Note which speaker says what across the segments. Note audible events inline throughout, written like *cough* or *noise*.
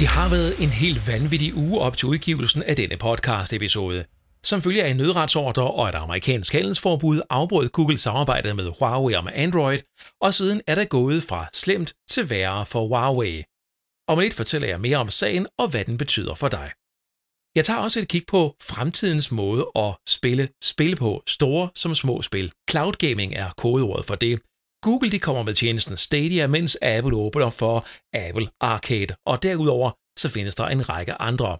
Speaker 1: Det har været en helt vanvittig uge op til udgivelsen af denne podcast-episode. Som følge af en nødretsordre og et amerikansk handelsforbud afbrød Google samarbejdet med Huawei om Android, og siden er det gået fra slemt til værre for Huawei. Om lidt fortæller jeg mere om sagen og hvad den betyder for dig. Jeg tager også et kig på fremtidens måde at spille spil på, store som små spil. Cloud gaming er kodeordet for det. Google de kommer med tjenesten Stadia, mens Apple åbner for Apple Arcade, og derudover så findes der en række andre.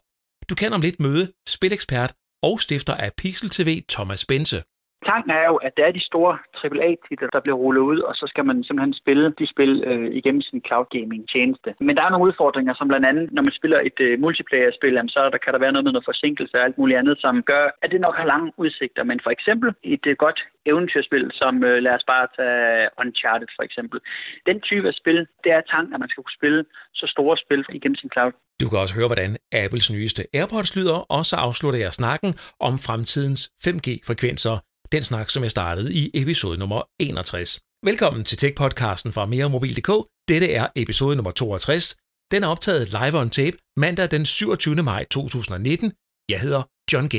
Speaker 1: Du kan om lidt møde spilekspert og stifter af Pixel TV Thomas Bense.
Speaker 2: Tanken er jo, at det er de store AAA-titler, der bliver rullet ud, og så skal man simpelthen spille de spil øh, igennem sin cloud gaming tjeneste. Men der er nogle udfordringer, som blandt andet, når man spiller et øh, multiplayer-spil, så der kan der være noget med noget forsinkelse og alt muligt andet, som gør, at det nok har lange udsigter. Men for eksempel et øh, godt eventyrspil, som øh, lad os bare tage Uncharted for eksempel. Den type af spil, det er tanken, at man skal kunne spille så store spil igennem sin cloud.
Speaker 1: Du kan også høre, hvordan Apples nyeste AirPods lyder, og så afslutter jeg snakken om fremtidens 5G-frekvenser den snak, som jeg startede i episode nummer 61. Velkommen til Tech-podcasten fra meremobil.dk. Dette er episode nummer 62. Den er optaget live on tape mandag den 27. maj 2019. Jeg hedder John G.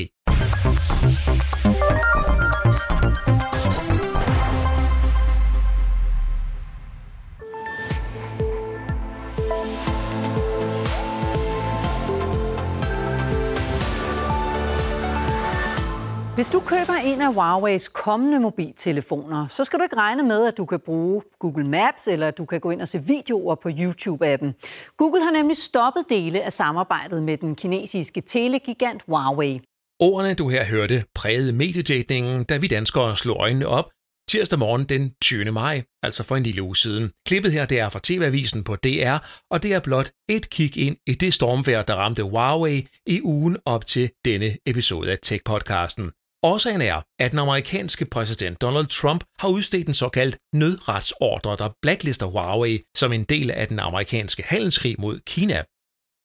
Speaker 3: Hvis du køber en af Huawei's kommende mobiltelefoner, så skal du ikke regne med, at du kan bruge Google Maps, eller at du kan gå ind og se videoer på YouTube-appen. Google har nemlig stoppet dele af samarbejdet med den kinesiske telegigant Huawei.
Speaker 1: Ordene, du her hørte, prægede mediedækningen, da vi danskere slog øjnene op tirsdag morgen den 20. maj, altså for en lille uge siden. Klippet her det er fra TV-avisen på DR, og det er blot et kig ind i det stormvejr, der ramte Huawei i ugen op til denne episode af Tech-podcasten. Årsagen er, at den amerikanske præsident Donald Trump har udstedt en såkaldt nødretsordre, der blacklister Huawei som en del af den amerikanske handelskrig mod Kina.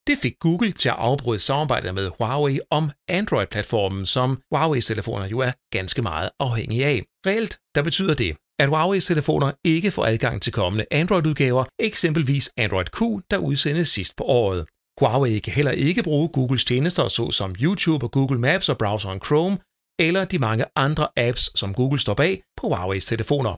Speaker 1: Det fik Google til at afbryde samarbejdet med Huawei om Android-platformen, som Huawei's telefoner jo er ganske meget afhængige af. Reelt, der betyder det, at Huawei's telefoner ikke får adgang til kommende Android-udgaver, eksempelvis Android Q, der udsendes sidst på året. Huawei kan heller ikke bruge Googles tjenester såsom YouTube og Google Maps og browseren Chrome, eller de mange andre apps, som Google står bag på Huawei's telefoner.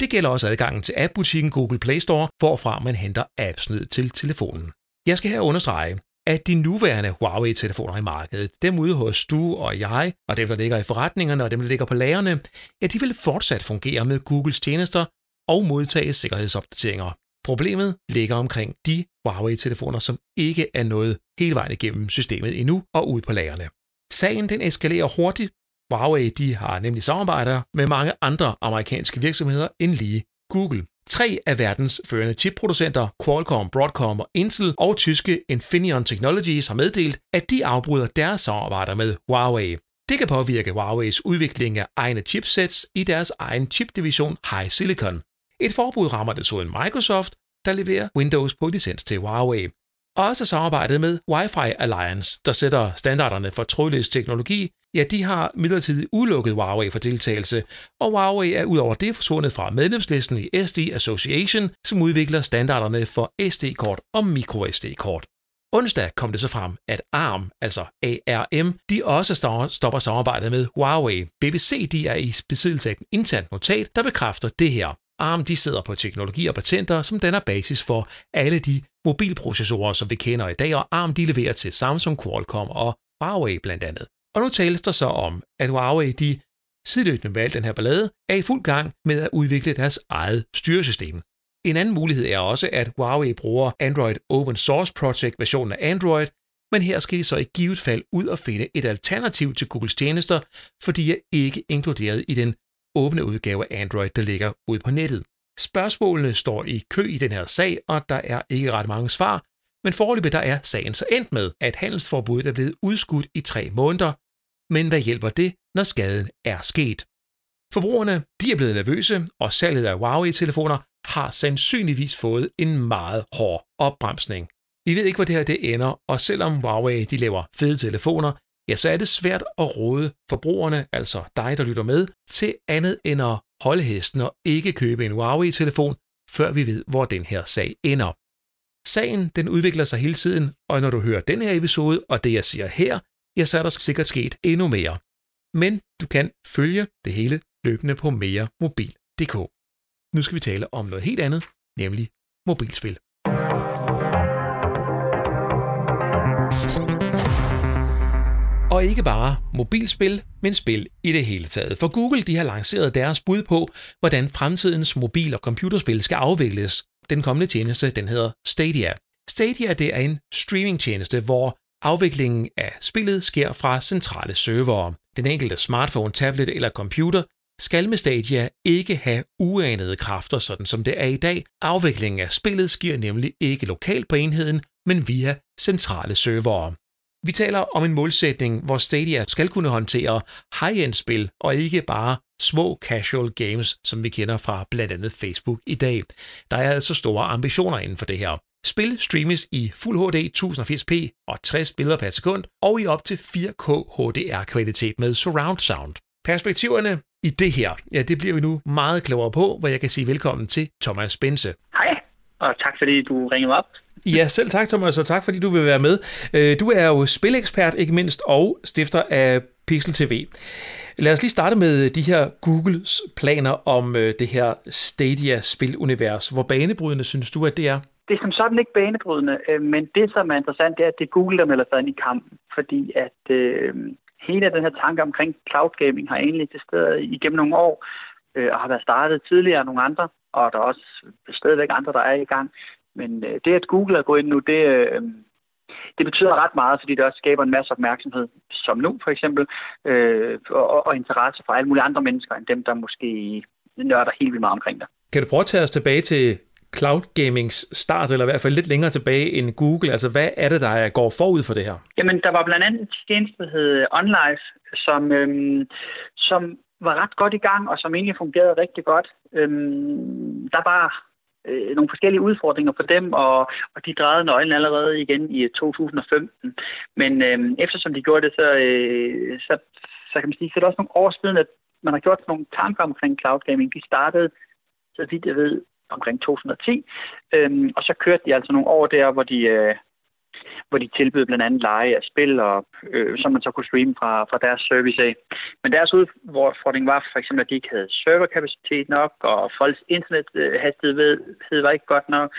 Speaker 1: Det gælder også adgangen til appbutikken Google Play Store, hvorfra man henter apps ned til telefonen. Jeg skal her understrege, at de nuværende Huawei-telefoner i markedet, dem ude hos du og jeg, og dem, der ligger i forretningerne og dem, der ligger på lagerne, ja, de vil fortsat fungere med Googles tjenester og modtage sikkerhedsopdateringer. Problemet ligger omkring de Huawei-telefoner, som ikke er nået hele vejen igennem systemet endnu og ud på lagerne. Sagen den eskalerer hurtigt, Huawei de har nemlig samarbejder med mange andre amerikanske virksomheder end lige Google. Tre af verdens førende chipproducenter, Qualcomm, Broadcom og Intel og tyske Infineon Technologies har meddelt, at de afbryder deres samarbejder med Huawei. Det kan påvirke Huawei's udvikling af egne chipsets i deres egen chipdivision High Silicon. Et forbud rammer desuden Microsoft, der leverer Windows på licens til Huawei. Også samarbejdet med Wi-Fi Alliance, der sætter standarderne for trådløs teknologi, ja, de har midlertidigt udelukket Huawei for deltagelse, og Huawei er udover det forsvundet fra medlemslisten i SD Association, som udvikler standarderne for SD-kort og microSD-kort. Onsdag kom det så frem, at ARM, altså ARM, de også stopper samarbejdet med Huawei. BBC de er i besiddelse af et internt notat, der bekræfter det her. ARM de sidder på teknologi og patenter, som danner basis for alle de mobilprocessorer, som vi kender i dag, og ARM de leverer til Samsung, Qualcomm og Huawei blandt andet. Og nu tales der så om, at Huawei de sideløbende med al den her ballade, er i fuld gang med at udvikle deres eget styresystem. En anden mulighed er også, at Huawei bruger Android Open Source Project versionen af Android, men her skal de så i givet fald ud og finde et alternativ til Googles tjenester, fordi de er ikke inkluderet i den åbne udgave af Android, der ligger ude på nettet. Spørgsmålene står i kø i den her sag, og der er ikke ret mange svar, men foreløbig der er sagen så endt med, at handelsforbuddet er blevet udskudt i tre måneder. Men hvad hjælper det, når skaden er sket? Forbrugerne de er blevet nervøse, og salget af Huawei-telefoner har sandsynligvis fået en meget hård opbremsning. Vi ved ikke, hvor det her det ender, og selvom Huawei de laver fede telefoner, ja, så er det svært at råde forbrugerne, altså dig, der lytter med, til andet end at holde hesten og ikke købe en Huawei-telefon, før vi ved, hvor den her sag ender. Sagen den udvikler sig hele tiden, og når du hører den her episode, og det jeg siger her, ja, så er der sikkert sket endnu mere. Men du kan følge det hele løbende på meremobil.dk. Nu skal vi tale om noget helt andet, nemlig mobilspil. Og ikke bare mobilspil, men spil i det hele taget. For Google de har lanceret deres bud på, hvordan fremtidens mobil- og computerspil skal afvikles. Den kommende tjeneste, den hedder Stadia. Stadia det er en streamingtjeneste, hvor afviklingen af spillet sker fra centrale servere. Den enkelte smartphone, tablet eller computer skal med Stadia ikke have uanede kræfter, sådan som det er i dag. Afviklingen af spillet sker nemlig ikke lokalt på enheden, men via centrale servere. Vi taler om en målsætning, hvor Stadia skal kunne håndtere high-end spil og ikke bare små casual games, som vi kender fra blandt andet Facebook i dag. Der er altså store ambitioner inden for det her. Spil streames i Fuld HD 1080p og 60 billeder per sekund, og i op til 4K HDR-kvalitet med surround sound. Perspektiverne i det her, ja, det bliver vi nu meget klogere på, hvor jeg kan sige velkommen til Thomas Bense.
Speaker 2: Hej, og tak fordi du ringede op.
Speaker 1: Ja, selv tak Thomas, og tak fordi du vil være med. Øh, du er jo spilekspert ikke mindst, og stifter af Pixel TV. Lad os lige starte med de her Googles planer om øh, det her Stadia-spilunivers. Hvor banebrydende synes du, at det er?
Speaker 2: Det er som sådan ikke banebrydende, øh, men det, som er interessant, det er, at det er Google, der melder sig ind i kampen. Fordi at øh, hele den her tanke omkring cloud gaming har egentlig eksisteret igennem nogle år, øh, og har været startet tidligere af nogle andre, og der er også stadigvæk andre, der er i gang. Men øh, det, at Google er gået ind nu, det, øh, det betyder ret meget, fordi det også skaber en masse opmærksomhed, som nu for eksempel, øh, og, og interesse for alle mulige andre mennesker, end dem, der måske nørder helt vildt meget omkring det.
Speaker 1: Kan du prøve at tage os tilbage til cloud gamings start, eller i hvert fald lidt længere tilbage end Google? Altså, hvad er det, der går forud for det her?
Speaker 2: Jamen, der var blandt andet en tjeneste, der hed OnLive, som, øhm, som var ret godt i gang, og som egentlig fungerede rigtig godt. Øhm, der var øh, nogle forskellige udfordringer for dem, og, og de drejede nøglen allerede igen i 2015. Men øh, eftersom de gjorde det, så, øh, så, så kan man sige, så er det også nogle år siden, at man har gjort nogle tanker omkring cloud gaming. De startede, så vidt jeg ved, omkring 2010, øh, og så kørte de altså nogle år der, hvor de, øh, hvor de tilbød blandt andet leje af spil, og, øh, som man så kunne streame fra, fra deres service af. Men deres udfordring var for eksempel, at de ikke havde serverkapacitet nok, og folks internethastighed var ikke godt nok.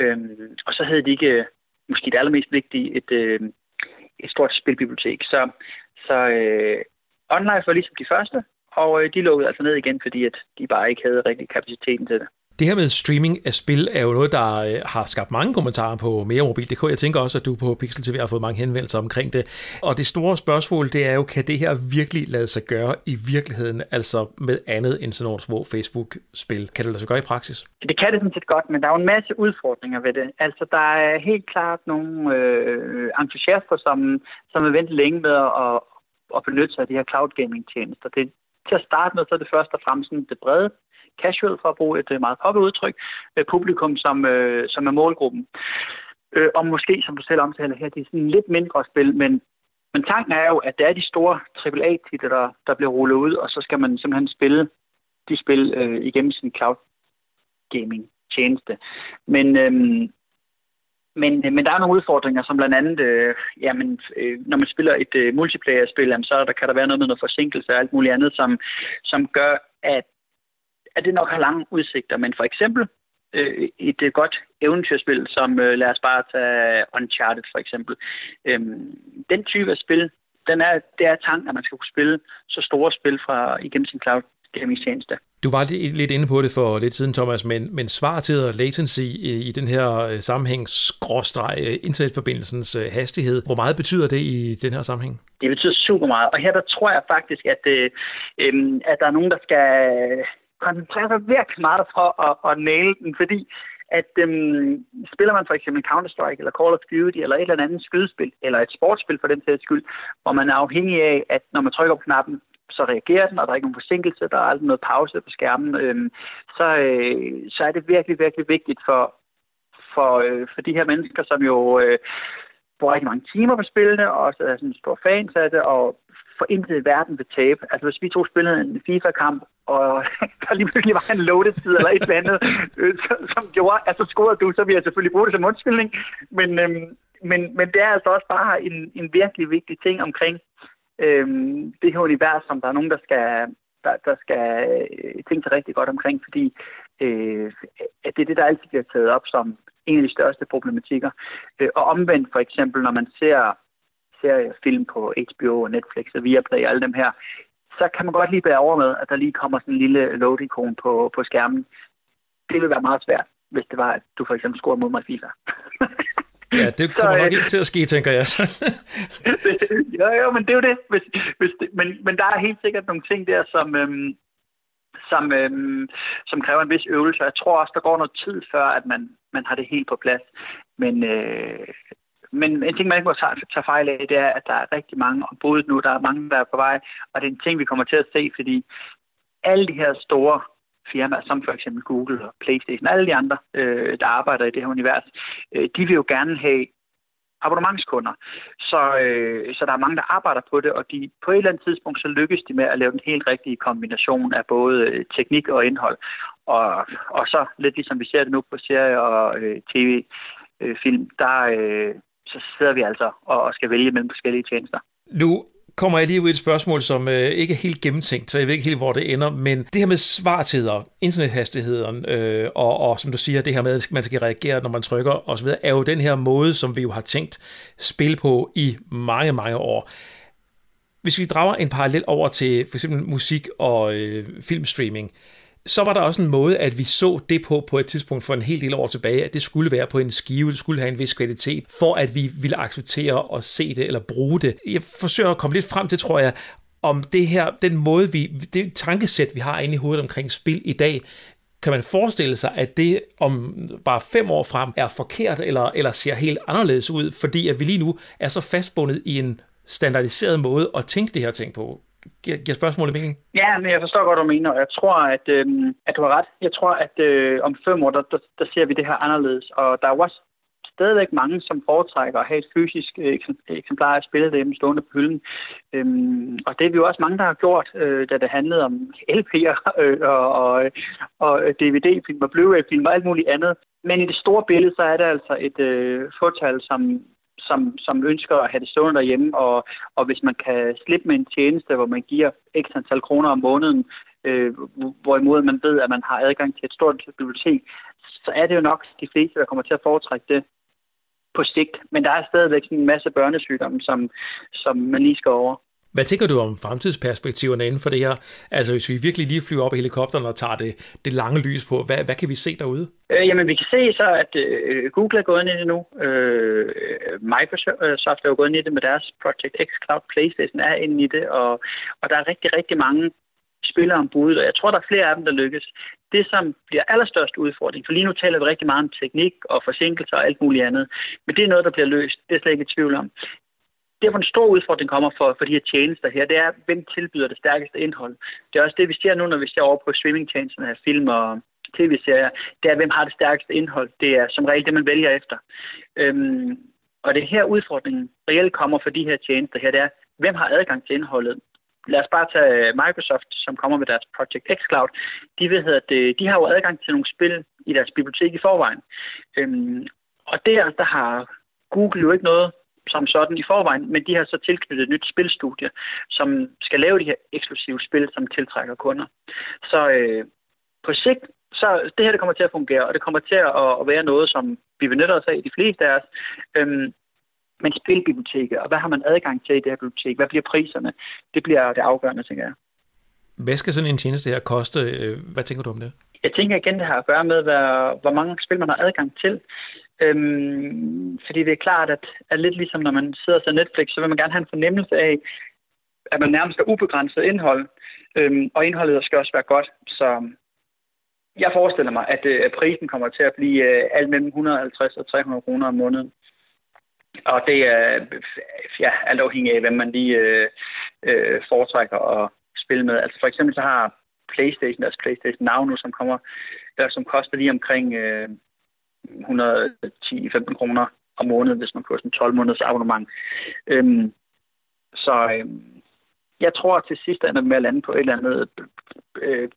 Speaker 2: Øhm, og så havde de ikke, øh, måske det allermest vigtige, et, øh, et stort spilbibliotek. Så, så øh, online var ligesom de første, og øh, de lukkede altså ned igen, fordi at de bare ikke havde rigtig kapaciteten til det.
Speaker 1: Det her med streaming af spil er jo noget, der øh, har skabt mange kommentarer på meremobil.dk. Jeg tænker også, at du på Pixel TV har fået mange henvendelser omkring det. Og det store spørgsmål, det er jo, kan det her virkelig lade sig gøre i virkeligheden, altså med andet end sådan nogle små Facebook-spil? Kan det lade sig gøre i praksis?
Speaker 2: Det kan det sådan set godt, men der er jo en masse udfordringer ved det. Altså, der er helt klart nogle øh, entusiaster, som, som er ventet længe med at, at benytte sig af de her cloud gaming tjenester. Det, til at starte med, så er det først og fremmest det brede casual, for at bruge et øh, meget poppet udtryk, øh, publikum, som, øh, som er målgruppen. Øh, og måske, som du selv omtaler her, det er sådan lidt mindre spil, men, men tanken er jo, at det er de store AAA-titler, der, der bliver rullet ud, og så skal man simpelthen spille de spil øh, igennem sin cloud gaming tjeneste. Men, øh, men, øh, men der er nogle udfordringer, som blandt andet, øh, jamen, øh, når man spiller et øh, multiplayer-spil, jamen, så der, kan der være noget med noget forsinkelse og alt muligt andet, som, som gør, at at det nok har lange udsigter. Men for eksempel øh, et øh, godt eventyrspil, som øh, lad os bare tage Uncharted for eksempel. Øhm, den type af spil, den er, det er tanken, at man skal kunne spille så store spil fra igennem sin cloud gaming-tjeneste.
Speaker 1: Du var lidt inde på det for lidt siden, Thomas, men, men svar til latency i, i den her øh, sammenhæng, skråstreg, øh, internetforbindelsens hastighed, hvor meget betyder det i den her sammenhæng?
Speaker 2: Det betyder super meget, og her der tror jeg faktisk, at, øh, at der er nogen, der skal koncentrerer sig virkelig meget for at, at næle den, fordi at øhm, spiller man for eksempel Counter-Strike eller Call of Duty eller et eller andet skydespil, eller et sportsspil for den sags skyld, hvor man er afhængig af, at når man trykker på knappen, så reagerer den, og der er ikke nogen forsinkelse, der er aldrig noget pause på skærmen, øhm, så, øh, så er det virkelig, virkelig vigtigt for, for, øh, for de her mennesker, som jo øh, bruger rigtig mange timer på spillene, og også er sådan store fans af det, og for intet i verden vil tabe. Altså hvis vi to spillede en FIFA-kamp, og *laughs* der lige pludselig var en loaded tid eller et eller andet, *laughs* øh, som gjorde, altså scorede du, så vil jeg selvfølgelig bruge det som undskyldning. Men, øhm, men, men det er altså også bare en, en virkelig vigtig ting omkring øhm, det her univers, som der er nogen, der skal, der, der skal øh, tænke sig rigtig godt omkring, fordi øh, at det er det, der altid bliver taget op som en af de største problematikker. Øh, og omvendt for eksempel, når man ser ser film på HBO og Netflix og Viaplay og alle dem her, så kan man godt lige bære over med, at der lige kommer sådan en lille load-ikon på, på skærmen. Det vil være meget svært, hvis det var, at du for eksempel scorede mod mig FIFA. *laughs*
Speaker 1: Ja, det kommer så, nok ikke til at ske, tænker jeg. *laughs*
Speaker 2: jo, jo, men det er jo det. Hvis, hvis det men, men der er helt sikkert nogle ting der, som, øhm, som, øhm, som kræver en vis øvelse. Jeg tror også, der går noget tid før, at man, man har det helt på plads. Men, øh, men en ting, man ikke må tage, fejl af, det er, at der er rigtig mange ombud nu. Der er mange, der er på vej, og det er en ting, vi kommer til at se, fordi alle de her store firmaer, som for eksempel Google og Playstation, alle de andre, øh, der arbejder i det her univers, øh, de vil jo gerne have abonnementskunder. Så, øh, så der er mange, der arbejder på det, og de, på et eller andet tidspunkt, så lykkes de med at lave den helt rigtige kombination af både øh, teknik og indhold. Og, og så lidt ligesom vi ser det nu på serie og øh, tv-film, øh, der, øh, så sidder vi altså og skal vælge mellem forskellige tjenester.
Speaker 1: Nu kommer jeg lige ud i et spørgsmål, som øh, ikke er helt gennemtænkt, så jeg ved ikke helt, hvor det ender, men det her med svartider, internethastigheden, øh, og, og som du siger, det her med, at man skal reagere, når man trykker osv., er jo den her måde, som vi jo har tænkt spil på i mange, mange år. Hvis vi drager en parallel over til for eksempel musik og øh, filmstreaming, så var der også en måde, at vi så det på på et tidspunkt for en hel del år tilbage, at det skulle være på en skive, det skulle have en vis kvalitet, for at vi ville acceptere at se det eller bruge det. Jeg forsøger at komme lidt frem til, tror jeg, om det her, den måde, vi, det tankesæt, vi har inde i hovedet omkring spil i dag, kan man forestille sig, at det om bare fem år frem er forkert, eller, eller ser helt anderledes ud, fordi at vi lige nu er så fastbundet i en standardiseret måde at tænke det her ting på? Giver, giver spørgsmålet mening?
Speaker 2: Ja, men jeg forstår godt, hvad du mener, og jeg tror, at, øh, at du har ret. Jeg tror, at øh, om fem år, der, der, der ser vi det her anderledes, og der er også stadigvæk mange, som foretrækker at have et fysisk øh, eksemplar af spillet derhjemme stående på hylden. Øhm, og det er vi jo også mange, der har gjort, øh, da det handlede om LP'er *laughs* øh, og, og, og DVD-film og Blu-ray-film og alt muligt andet. Men i det store billede, så er det altså et øh, fortal, som som, som ønsker at have det stående derhjemme, og, og hvis man kan slippe med en tjeneste, hvor man giver x antal kroner om måneden, øh, hvorimod man ved, at man har adgang til et stort bibliotek, så er det jo nok de fleste, der kommer til at foretrække det på sigt. Men der er stadigvæk en masse børnesygdomme, som, som man lige skal over.
Speaker 1: Hvad tænker du om fremtidsperspektiverne inden for det her? Altså hvis vi virkelig lige flyver op i helikopteren og tager det, det lange lys på, hvad, hvad kan vi se derude?
Speaker 2: Øh, jamen vi kan se så, at øh, Google er gået ind i det nu. Øh, Microsoft er jo gået ind i det med deres Project X Cloud. PlayStation er inde i det, og, og der er rigtig, rigtig mange spillere om budet, og jeg tror, der er flere af dem, der lykkes. Det, som bliver allerstørst udfordring, for lige nu taler vi rigtig meget om teknik og forsinkelser og alt muligt andet, men det er noget, der bliver løst, det er slet ikke i tvivl om det, hvor en stor udfordring kommer for, for de her tjenester her, det er, hvem tilbyder det stærkeste indhold. Det er også det, vi ser nu, når vi ser over på streamingtjenesterne her, film og tv-serier. Det er, hvem har det stærkeste indhold. Det er som regel det, man vælger efter. Øhm, og det her udfordringen reelt kommer for de her tjenester her, det er, hvem har adgang til indholdet? Lad os bare tage øh, Microsoft, som kommer med deres Project X Cloud. De, ved, at øh, de har jo adgang til nogle spil i deres bibliotek i forvejen. Øhm, og der, der har Google jo ikke noget som sådan i forvejen, men de har så tilknyttet et nyt spilstudie, som skal lave de her eksklusive spil, som tiltrækker kunder. Så øh, på sigt, så det her det kommer til at fungere, og det kommer til at, at være noget, som vi benytter os af, de fleste af os. Øhm, men spilbiblioteket, og hvad har man adgang til i det her bibliotek? Hvad bliver priserne? Det bliver det afgørende, tænker jeg.
Speaker 1: Hvad skal sådan en tjeneste her koste? Øh, hvad tænker du om det?
Speaker 2: Jeg tænker igen, det har at gøre med, hvad, hvor mange spil man har adgang til. Øhm, fordi det er klart, at, at lidt ligesom når man sidder til Netflix, så vil man gerne have en fornemmelse af, at man nærmest har ubegrænset indhold, øhm, og indholdet skal også være godt. Så jeg forestiller mig, at, øh, prisen kommer til at blive øh, alt mellem 150 og 300 kroner om måneden. Og det er ja, alt afhængig af, hvem man lige øh, øh, foretrækker at spille med. Altså for eksempel så har PlayStation, deres PlayStation Now nu, som kommer, der, som koster lige omkring øh, 110-15 kroner om måneden, hvis man kører sådan 12 måneders abonnement. Øhm, så, øhm, Jeg tror, at til sidst ender med at lande på et eller andet øh,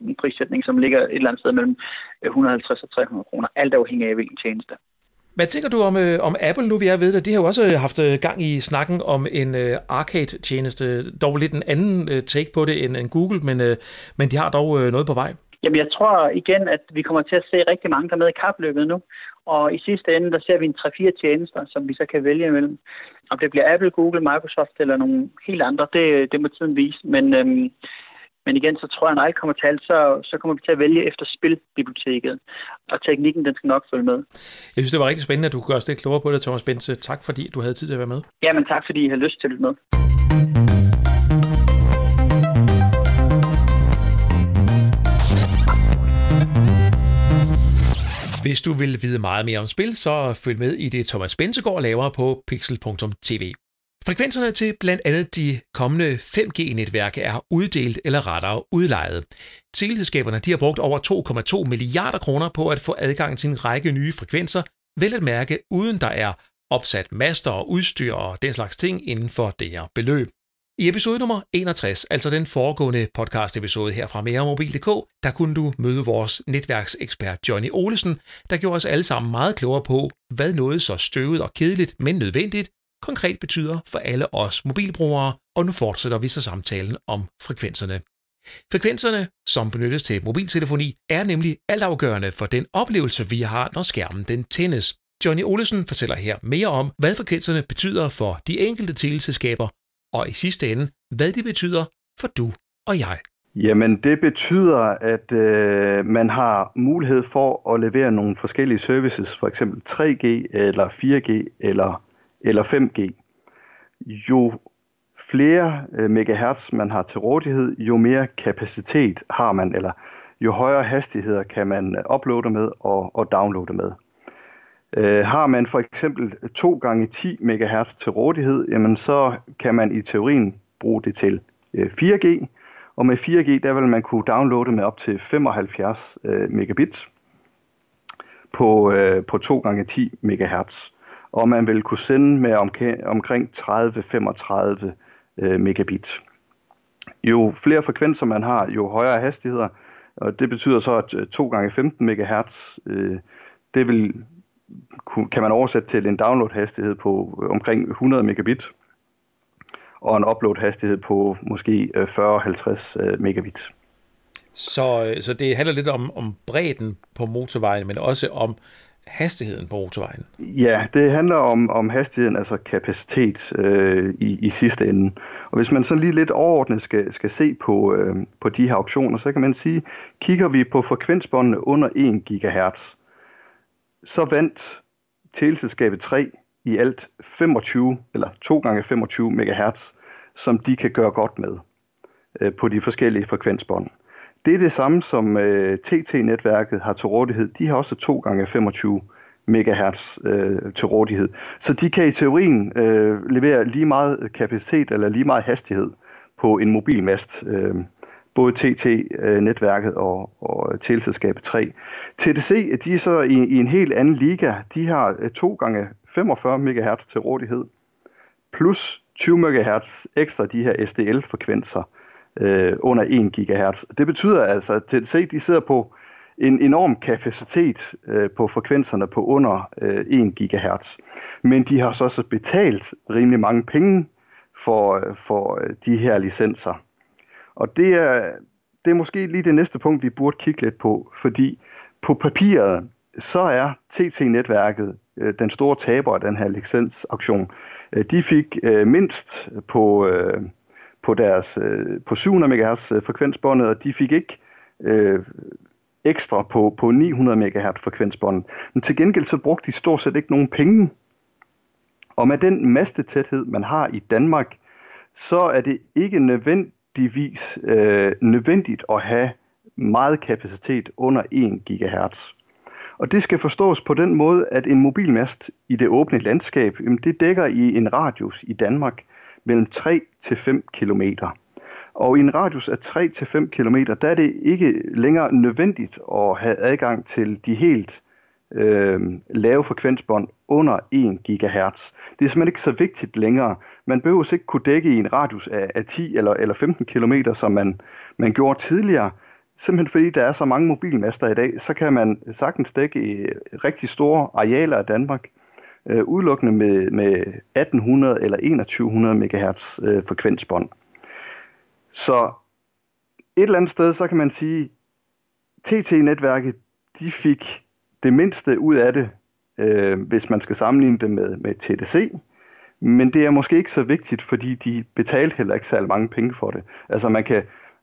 Speaker 2: en prissætning, som ligger et eller andet sted mellem øh, 150 og 300 kroner, alt afhængig af hvilken tjeneste.
Speaker 1: Hvad tænker du om, øh, om Apple, nu vi er ved det? De har jo også øh, haft øh, gang i snakken om en øh, arcade-tjeneste, dog lidt en anden øh, take på det end, end Google, men, øh, men de har dog øh, noget på vej.
Speaker 2: Jamen, jeg tror igen, at vi kommer til at se rigtig mange, der er med i kapløbet nu. Og i sidste ende, der ser vi en 3-4 tjenester, som vi så kan vælge imellem. Om det bliver Apple, Google, Microsoft eller nogle helt andre, det, det må tiden vise. Men, øhm, men igen, så tror jeg, når alt kommer til alt, så, så kommer vi til at vælge efter spilbiblioteket. Og teknikken, den skal nok følge med.
Speaker 1: Jeg synes, det var rigtig spændende, at du gøre os lidt klogere på det, Thomas Bense. Tak, fordi du havde tid til at være med.
Speaker 2: Jamen, tak, fordi I har lyst til at med.
Speaker 1: Hvis du vil vide meget mere om spil, så følg med i det Thomas Bensegård laver på pixel.tv. Frekvenserne til blandt andet de kommende 5G-netværk er uddelt eller rettere udlejet. Teleselskaberne de har brugt over 2,2 milliarder kroner på at få adgang til en række nye frekvenser, vel at mærke uden der er opsat master og udstyr og den slags ting inden for det her beløb. I episode nummer 61, altså den foregående podcast-episode her fra meremobil.dk, der kunne du møde vores netværksekspert Johnny Olesen, der gjorde os alle sammen meget klogere på, hvad noget så støvet og kedeligt, men nødvendigt, konkret betyder for alle os mobilbrugere, og nu fortsætter vi så samtalen om frekvenserne. Frekvenserne, som benyttes til mobiltelefoni, er nemlig altafgørende for den oplevelse, vi har, når skærmen den tændes. Johnny Olesen fortæller her mere om, hvad frekvenserne betyder for de enkelte teleselskaber, og i sidste ende, hvad det betyder for du og jeg.
Speaker 4: Jamen, det betyder, at øh, man har mulighed for at levere nogle forskellige services, for eksempel 3G eller 4G eller, eller 5G. Jo flere øh, megahertz man har til rådighed, jo mere kapacitet har man, eller jo højere hastigheder kan man øh, uploade med og, og downloade med. Øh, har man for eksempel 2 gange 10 MHz til rådighed, jamen så kan man i teorien bruge det til øh, 4G, og med 4G der vil man kunne downloade med op til 75 øh, megabit på, øh, på 2 gange 10 MHz. Og man vil kunne sende med omkring, omkring 30-35 øh, megabit. Jo flere frekvenser man har, jo højere hastigheder, og det betyder så, at øh, 2 gange 15 MHz, øh, det vil kan man oversætte til en download-hastighed på øh, omkring 100 megabit, og en upload-hastighed på måske øh, 40-50 megabit.
Speaker 1: Så, så det handler lidt om, om bredden på motorvejen, men også om hastigheden på motorvejen?
Speaker 4: Ja, det handler om, om hastigheden, altså kapacitet øh, i, i sidste ende. Og hvis man så lige lidt overordnet skal, skal se på, øh, på de her auktioner, så kan man sige, kigger vi på frekvensbåndene under 1 GHz, så vandt teleselskabet 3 i alt 25 eller 2 gange 25 MHz, som de kan gøre godt med øh, på de forskellige frekvensbånd. Det er det samme som øh, TT-netværket har til rådighed. De har også 2 gange 25 megahertz øh, til rådighed. Så de kan i teorien øh, levere lige meget kapacitet eller lige meget hastighed på en mobilmast. Øh, både TT-netværket og, og teleselskabet 3. TDC, de er så i, i en helt anden liga. De har øh, 2 gange 45 MHz til rådighed, plus 20 MHz ekstra de her SDL-frekvenser øh, under 1 GHz. Det betyder altså, at TDC de sidder på en enorm kapacitet øh, på frekvenserne på under øh, 1 GHz. Men de har så også betalt rimelig mange penge for, øh, for øh, de her licenser. Og det er, det er måske lige det næste punkt, vi burde kigge lidt på, fordi på papiret, så er TT-netværket øh, den store taber af den her licensauktion. Øh, de fik øh, mindst på, øh, på deres øh, på 700 MHz øh, frekvensbåndet, og de fik ikke øh, ekstra på, på 900 MHz frekvensbåndet. Men til gengæld så brugte de stort set ikke nogen penge. Og med den mastetæthed, man har i Danmark, så er det ikke nødvendigvis øh, nødvendigt at have meget kapacitet under 1 GHz. Og det skal forstås på den måde, at en mobilmast i det åbne landskab, jamen det dækker i en radius i Danmark mellem 3 til 5 km. Og i en radius af 3 til 5 km, der er det ikke længere nødvendigt at have adgang til de helt øh, lave frekvensbånd under 1 GHz. Det er simpelthen ikke så vigtigt længere. Man behøver ikke kunne dække i en radius af, af 10 eller, eller 15 km, som man, man gjorde tidligere. Simpelthen fordi der er så mange mobilmaster i dag, så kan man sagtens dække i rigtig store arealer af Danmark, øh, udelukkende med, med 1800 eller 2100 MHz øh, frekvensbånd. Så et eller andet sted, så kan man sige, TT-netværket, de fik det mindste ud af det, øh, hvis man skal sammenligne det med, med TDC. Men det er måske ikke så vigtigt, fordi de betalte heller ikke særlig mange penge for det. Altså man kan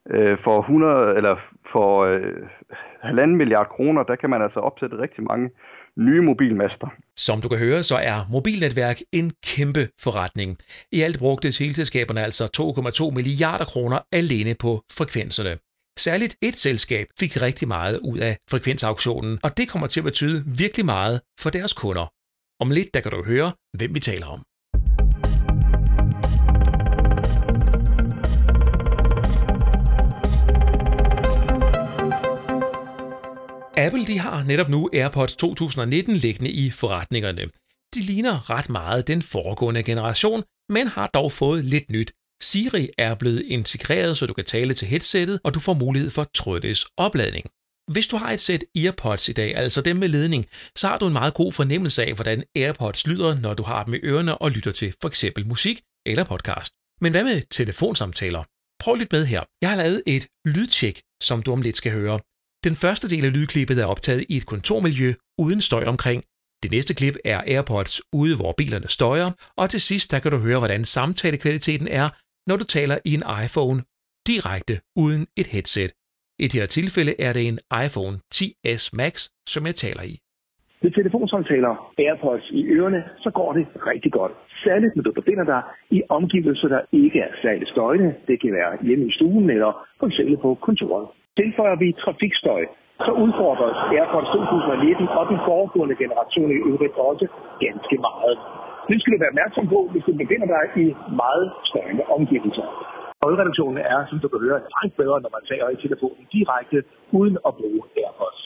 Speaker 4: øh, for 100 eller for øh, halvanden milliard kroner, der kan man altså opsætte rigtig mange nye mobilmaster.
Speaker 1: Som du kan høre, så er mobilnetværk en kæmpe forretning. I alt brugte teleselskaberne altså 2,2 milliarder kroner alene på frekvenserne. Særligt et selskab fik rigtig meget ud af frekvensauktionen, og det kommer til at betyde virkelig meget for deres kunder. Om lidt der kan du høre, hvem vi taler om. Apple de har netop nu AirPods 2019 liggende i forretningerne. De ligner ret meget den foregående generation, men har dog fået lidt nyt. Siri er blevet integreret, så du kan tale til headsettet, og du får mulighed for trådløs opladning. Hvis du har et sæt EarPods i dag, altså dem med ledning, så har du en meget god fornemmelse af, hvordan AirPods lyder, når du har dem i ørerne og lytter til for eksempel musik eller podcast. Men hvad med telefonsamtaler? Prøv lidt med her. Jeg har lavet et lydtjek, som du om lidt skal høre. Den første del af lydklippet er optaget i et kontormiljø uden støj omkring. Det næste klip er AirPods ude, hvor bilerne støjer, og til sidst der kan du høre, hvordan samtalekvaliteten er, når du taler i en iPhone direkte uden et headset. I det her tilfælde er det en iPhone 10s Max, som jeg taler i.
Speaker 5: Med telefonsamtaler AirPods i ørerne, så går det rigtig godt. Særligt når du befinder dig i omgivelser, der ikke er særligt støjende. Det kan være hjemme i stuen eller for eksempel på kontoret. Tilføjer vi trafikstøj, så udfordres AirPods 2019 og den foregående generation i øvrigt også ganske meget. Det skal du være opmærksom på, hvis du befinder dig i meget større omgivelser. Højredaktionen er, som du kan høre, langt bedre, når man tager i telefonen direkte, uden at bruge AirPods.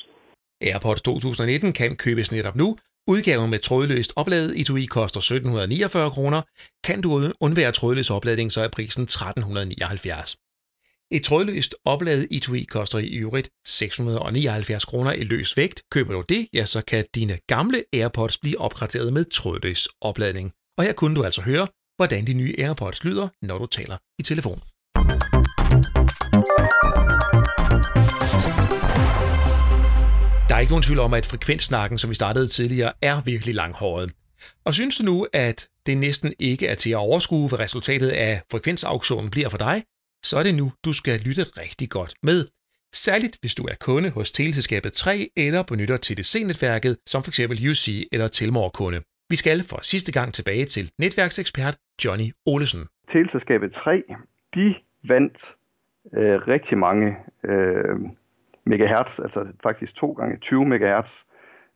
Speaker 1: AirPods 2019 kan købes netop nu. Udgaven med trådløst opladet etui koster 1749 kroner. Kan du undvære trådløs opladning, så er prisen 1379. Et trådløst opladet etui koster i øvrigt 679 kroner i løs vægt. Køber du det, ja, så kan dine gamle AirPods blive opgraderet med trådløs opladning. Og her kunne du altså høre, hvordan de nye AirPods lyder, når du taler i telefon. Der er ikke nogen tvivl om, at frekvenssnakken, som vi startede tidligere, er virkelig langhåret. Og synes du nu, at det næsten ikke er til at overskue, hvad resultatet af frekvensauktionen bliver for dig, så er det nu, du skal lytte rigtig godt med. Særligt hvis du er kunde hos teleselskabet 3 eller benytter TDC-netværket, som f.eks. UC eller Telmore-kunde. Vi skal for sidste gang tilbage til netværksekspert Johnny Olesen.
Speaker 4: Teleselskabet 3, de vandt øh, rigtig mange øh, megahertz, altså faktisk 2 gange 20 megahertz,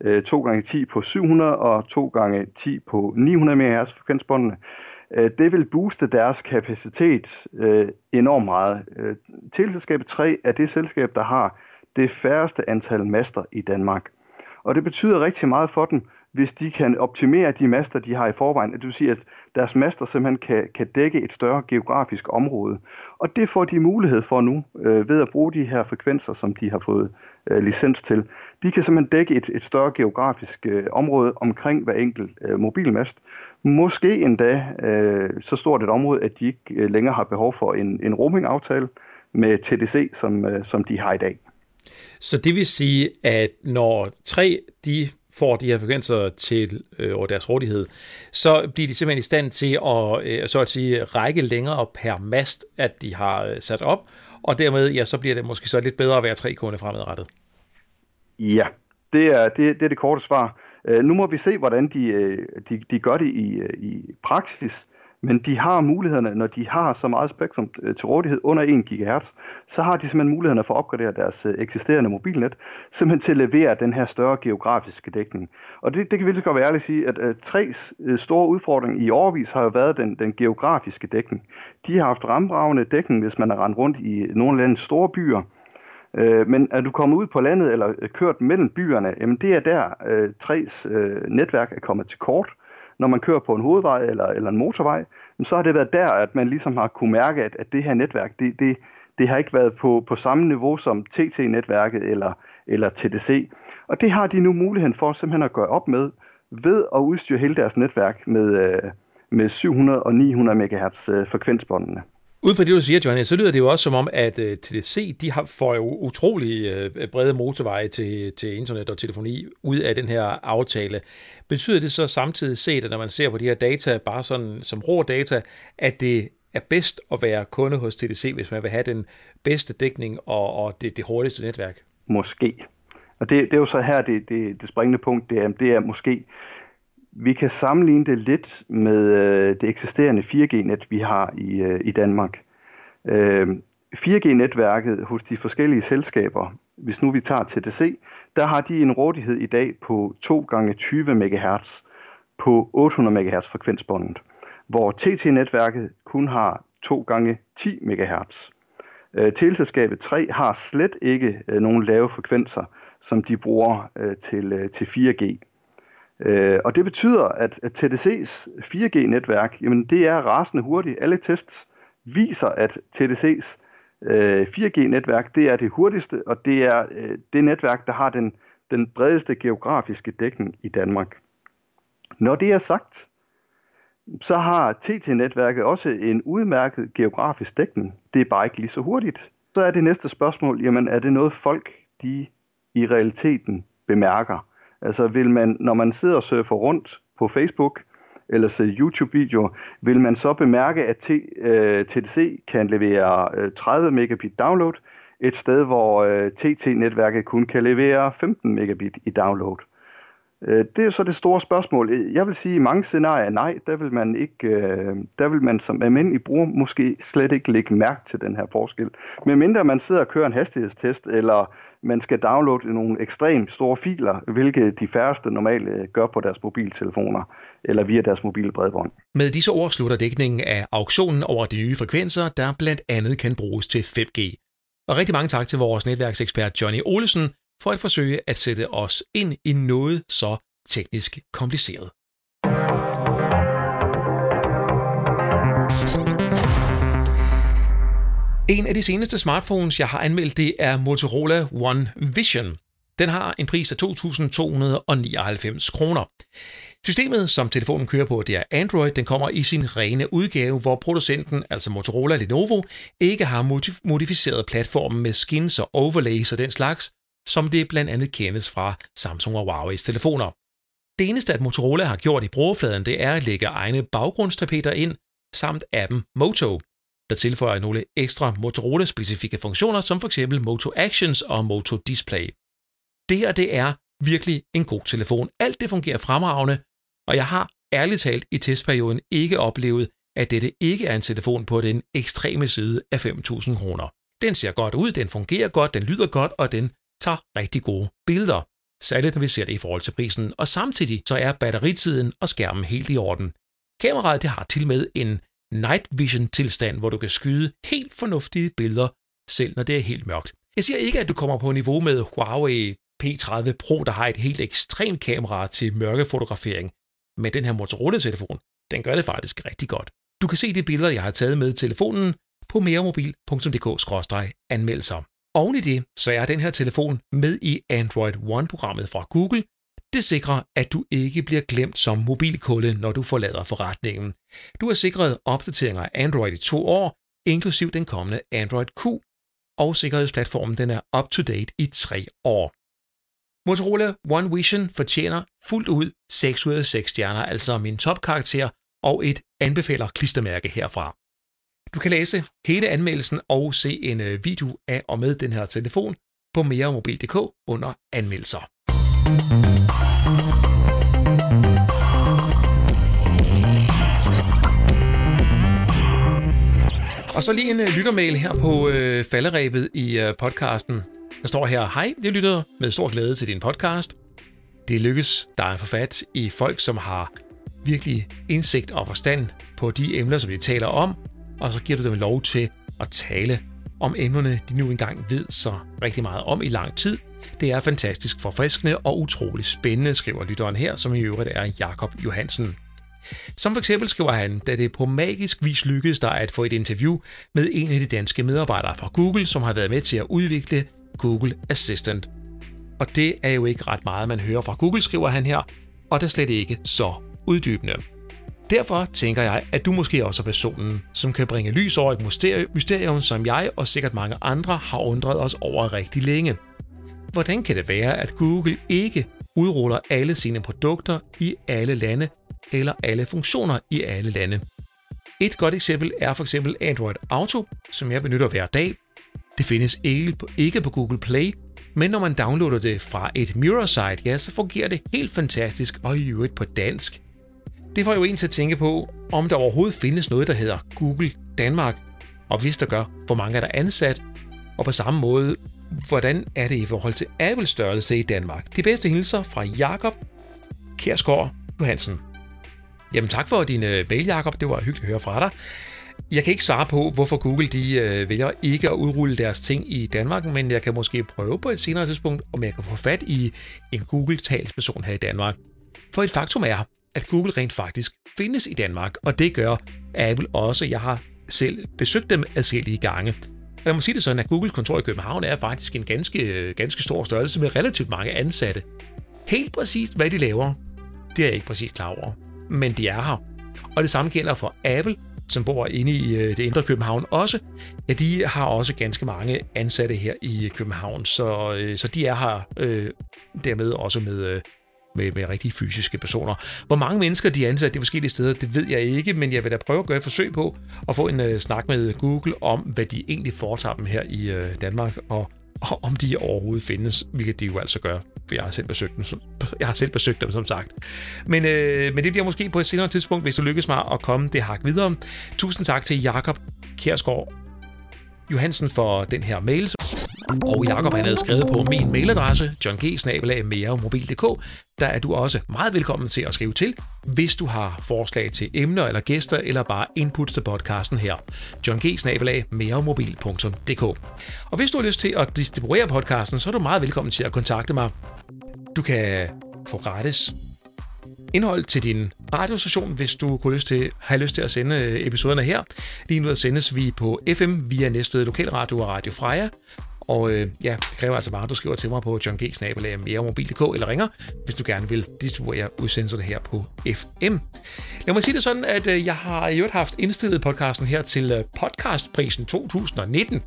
Speaker 4: øh, 2 gange 10 på 700 og 2 gange 10 på 900 megahertz frekvensbåndene. Øh, Øh, det vil booste deres kapacitet øh, enormt meget. Øh, Teleselskabet 3 er det selskab, der har det færreste antal master i Danmark. Og det betyder rigtig meget for dem, hvis de kan optimere de master, de har i forvejen. Det vil sige, at deres master simpelthen kan, kan dække et større geografisk område. Og det får de mulighed for nu, øh, ved at bruge de her frekvenser, som de har fået øh, licens til. De kan simpelthen dække et, et større geografisk øh, område omkring hver enkelt øh, mobilmast. Måske endda øh, så stort et område, at de ikke øh, længere har behov for en, en roaming-aftale med TDC, som, øh, som de har i dag.
Speaker 1: Så det vil sige, at når tre de får de her frekvenser til øh, over deres rådighed, så bliver de simpelthen i stand til at, øh, så at sige, række længere per mast, at de har øh, sat op, og dermed, ja, så bliver det måske så lidt bedre at være tre kunde fremadrettet.
Speaker 4: Ja, det er det, det, er det korte svar. Øh, nu må vi se, hvordan de, øh, de, de gør det i, øh, i praksis. Men de har mulighederne, når de har så meget spektrum øh, til rådighed under 1 GHz, så har de simpelthen mulighederne for at opgradere deres øh, eksisterende mobilnet, simpelthen til at levere den her større geografiske dækning. Og det, det kan vi lige godt være ærligt sige, at tre store udfordringer i overvis har jo været den, den geografiske dækning. De har haft rambragende dækning, hvis man har rendt rundt i nogle af landets store byer, Øh, men er du kommet ud på landet eller øh, kørt mellem byerne, jamen det er der øh, træs øh, netværk er kommet til kort. Når man kører på en hovedvej eller, eller en motorvej, så har det været der, at man ligesom har kunne mærke, at, at det her netværk, det, det, det har ikke været på, på samme niveau som TT-netværket eller, eller TDC. Og det har de nu muligheden for simpelthen at gøre op med, ved at udstyre hele deres netværk med, øh, med 700 og 900 MHz øh, frekvensbåndene.
Speaker 1: Ud fra det, du siger, Johnny, så lyder det jo også som om, at øh, TDC de har, får jo utrolig øh, brede motorveje til, til internet og telefoni ud af den her aftale. Betyder det så samtidig set, at når man ser på de her data, bare sådan som rå data, at det er bedst at være kunde hos TDC, hvis man vil have den bedste dækning og, og det, det hurtigste netværk?
Speaker 4: Måske. Og det, det er jo så her, det, det, det springende punkt, det er, det er måske, vi kan sammenligne det lidt med øh, det eksisterende 4G-net, vi har i, øh, i Danmark. Øh, 4G-netværket hos de forskellige selskaber, hvis nu vi tager TDC, der har de en rådighed i dag på 2 gange 20 MHz på 800 MHz frekvensbåndet, hvor TT-netværket kun har 2 gange 10 MHz. Øh, Teleselskabet 3 har slet ikke øh, nogen lave frekvenser, som de bruger øh, til, øh, til 4G. Øh, og det betyder, at, at TDC's 4G-netværk, jamen det er rasende hurtigt. Alle tests viser, at TDC's øh, 4G-netværk, det er det hurtigste, og det er øh, det netværk, der har den, den bredeste geografiske dækning i Danmark. Når det er sagt, så har TT-netværket også en udmærket geografisk dækning. Det er bare ikke lige så hurtigt. Så er det næste spørgsmål, jamen er det noget folk, de i realiteten bemærker? Altså vil man, når man sidder og surfer rundt på Facebook eller ser YouTube-videoer, vil man så bemærke, at T, øh, TDC kan levere øh, 30 megabit download, et sted, hvor øh, TT-netværket kun kan levere 15 megabit i download. Øh, det er så det store spørgsmål. Jeg vil sige, at i mange scenarier nej, der vil man ikke, øh, der vil man som almindelig bruger måske slet ikke lægge mærke til den her forskel. Men mindre man sidder og kører en hastighedstest, eller man skal downloade nogle ekstremt store filer, hvilket de færreste normalt øh, gør på deres mobiltelefoner eller via deres mobile bredbånd.
Speaker 1: Med disse ord slutter dækningen af auktionen over de nye frekvenser, der blandt andet kan bruges til 5G. Og rigtig mange tak til vores netværksekspert Johnny Olesen for at forsøge at sætte os ind i noget så teknisk kompliceret. En af de seneste smartphones, jeg har anmeldt, det er Motorola One Vision. Den har en pris af 2.299 kroner. Systemet, som telefonen kører på, det er Android. Den kommer i sin rene udgave, hvor producenten, altså Motorola Lenovo, ikke har modificeret platformen med skins og overlays og den slags, som det blandt andet kendes fra Samsung og Huawei's telefoner. Det eneste, at Motorola har gjort i brugerfladen, det er at lægge egne baggrundstapeter ind, samt appen Moto, der tilføjer nogle ekstra Motorola-specifikke funktioner, som f.eks. Moto Actions og Moto Display. Det her, det er virkelig en god telefon. Alt det fungerer fremragende, og jeg har ærligt talt i testperioden ikke oplevet, at dette ikke er en telefon på den ekstreme side af 5.000 kroner. Den ser godt ud, den fungerer godt, den lyder godt, og den tager rigtig gode billeder. Særligt når vi ser det i forhold til prisen, og samtidig så er batteritiden og skærmen helt i orden. Kameraet det har til med en night vision tilstand, hvor du kan skyde helt fornuftige billeder, selv når det er helt mørkt. Jeg siger ikke, at du kommer på niveau med Huawei P30 Pro, der har et helt ekstremt kamera til mørkefotografering, men den her Motorola-telefon, den gør det faktisk rigtig godt. Du kan se de billeder, jeg har taget med telefonen på meremobil.dk-anmeldelser. Oven i det, så er den her telefon med i Android One-programmet fra Google. Det sikrer, at du ikke bliver glemt som mobilkunde, når du forlader forretningen. Du er sikret opdateringer af Android i to år, inklusiv den kommende Android Q, og sikkerhedsplatformen den er up-to-date i tre år. Motorola One Vision fortjener fuldt ud 6 ud af 6 stjerner, altså min topkarakter og et anbefaler klistermærke herfra. Du kan læse hele anmeldelsen og se en øh, video af og med den her telefon på meremobil.dk under anmeldelser. Og så lige en øh, lyttermail her på øh, falderæbet i øh, podcasten. Der står her, hej, jeg lytter med stor glæde til din podcast. Det lykkes dig at få fat i folk, som har virkelig indsigt og forstand på de emner, som de taler om, og så giver du dem lov til at tale om emnerne, de nu engang ved så rigtig meget om i lang tid. Det er fantastisk forfriskende og utrolig spændende, skriver lytteren her, som i øvrigt er Jakob Johansen. Som for eksempel skriver han, da det på magisk vis lykkedes dig at få et interview med en af de danske medarbejdere fra Google, som har været med til at udvikle Google Assistant. Og det er jo ikke ret meget, man hører fra Google, skriver han her, og det er slet ikke så uddybende. Derfor tænker jeg, at du måske også er personen, som kan bringe lys over et mysterium, som jeg og sikkert mange andre har undret os over rigtig længe. Hvordan kan det være, at Google ikke udruller alle sine produkter i alle lande eller alle funktioner i alle lande? Et godt eksempel er for eksempel Android Auto, som jeg benytter hver dag. Det findes ikke på Google Play, men når man downloader det fra et Mirror-site, ja, så fungerer det helt fantastisk og i øvrigt på dansk. Det får jo en til at tænke på, om der overhovedet findes noget, der hedder Google Danmark, og hvis der gør, hvor mange er der ansat, og på samme måde, hvordan er det i forhold til Apples størrelse i Danmark? De bedste hilser fra Jakob Kærsgaard Johansen. Jamen tak for din øh, mail, Jakob. Det var hyggeligt at høre fra dig. Jeg kan ikke svare på, hvorfor Google de øh, vælger ikke at udrulle deres ting i Danmark, men jeg kan måske prøve på et senere tidspunkt, om jeg kan få fat i en Google-talsperson her i Danmark. For et faktum er, at Google rent faktisk findes i Danmark, og det gør Apple også. Jeg har selv besøgt dem adskillige gange. Og jeg må sige det sådan, at Googles kontor i København er faktisk en ganske, øh, ganske stor størrelse med relativt mange ansatte. Helt præcist, hvad de laver, det er jeg ikke præcis klar over. Men de er her. Og det samme gælder for Apple, som bor inde i øh, det indre København også. Ja, de har også ganske mange ansatte her i København, så, øh, så de er her øh, dermed også med, øh, med, med rigtige fysiske personer. Hvor mange mennesker de er ansat de forskellige steder, det ved jeg ikke, men jeg vil da prøve at gøre et forsøg på at få en øh, snak med Google om, hvad de egentlig foretager dem her i øh, Danmark, og, og om de overhovedet findes, hvilket de jo altså gør, for jeg har selv besøgt dem, jeg har selv besøgt dem som sagt. Men, øh, men det bliver måske på et senere tidspunkt, hvis du lykkes mig at komme det hak videre. Tusind tak til Jakob Kjærsgaard Johansen for den her mail. Og Jakob han havde skrevet på min mailadresse, johng.meremobil.dk. Der er du også meget velkommen til at skrive til, hvis du har forslag til emner eller gæster, eller bare input til podcasten her. johng.meremobil.dk Og hvis du har lyst til at distribuere podcasten, så er du meget velkommen til at kontakte mig. Du kan få gratis indhold til din radiostation, hvis du kunne lyst til, have lyst til at sende øh, episoderne her. Lige nu sendes vi på FM via Næstved Lokalradio og Radio Freja, og øh, ja, det kræver altså bare, at du skriver til mig på johngsnabelag.mobil.dk e eller ringer, hvis du gerne vil distribuere udsendelserne her på FM. Lad mig sige det sådan, at øh, jeg har i øvrigt haft indstillet podcasten her til øh, podcastprisen 2019.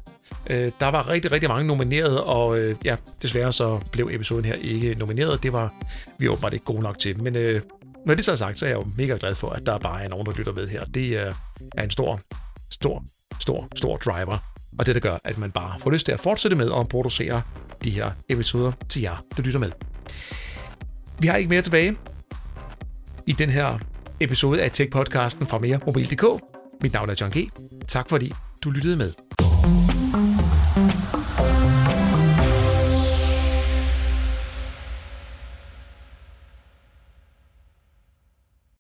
Speaker 1: Øh, der var rigtig, rigtig mange nomineret, og øh, ja, desværre så blev episoden her ikke nomineret. Det var vi åbenbart ikke gode nok til. Men øh, når det så er sagt, så er jeg jo mega glad for, at der bare er nogen, der lytter med her. Det øh, er en stor, stor, stor, stor driver og det, der gør, at man bare får lyst til at fortsætte med at producere de her episoder til jer, der lytter med. Vi har ikke mere tilbage i den her episode af Tech-podcasten fra mere mobil.dk. Mit navn er John G. Tak fordi du lyttede med.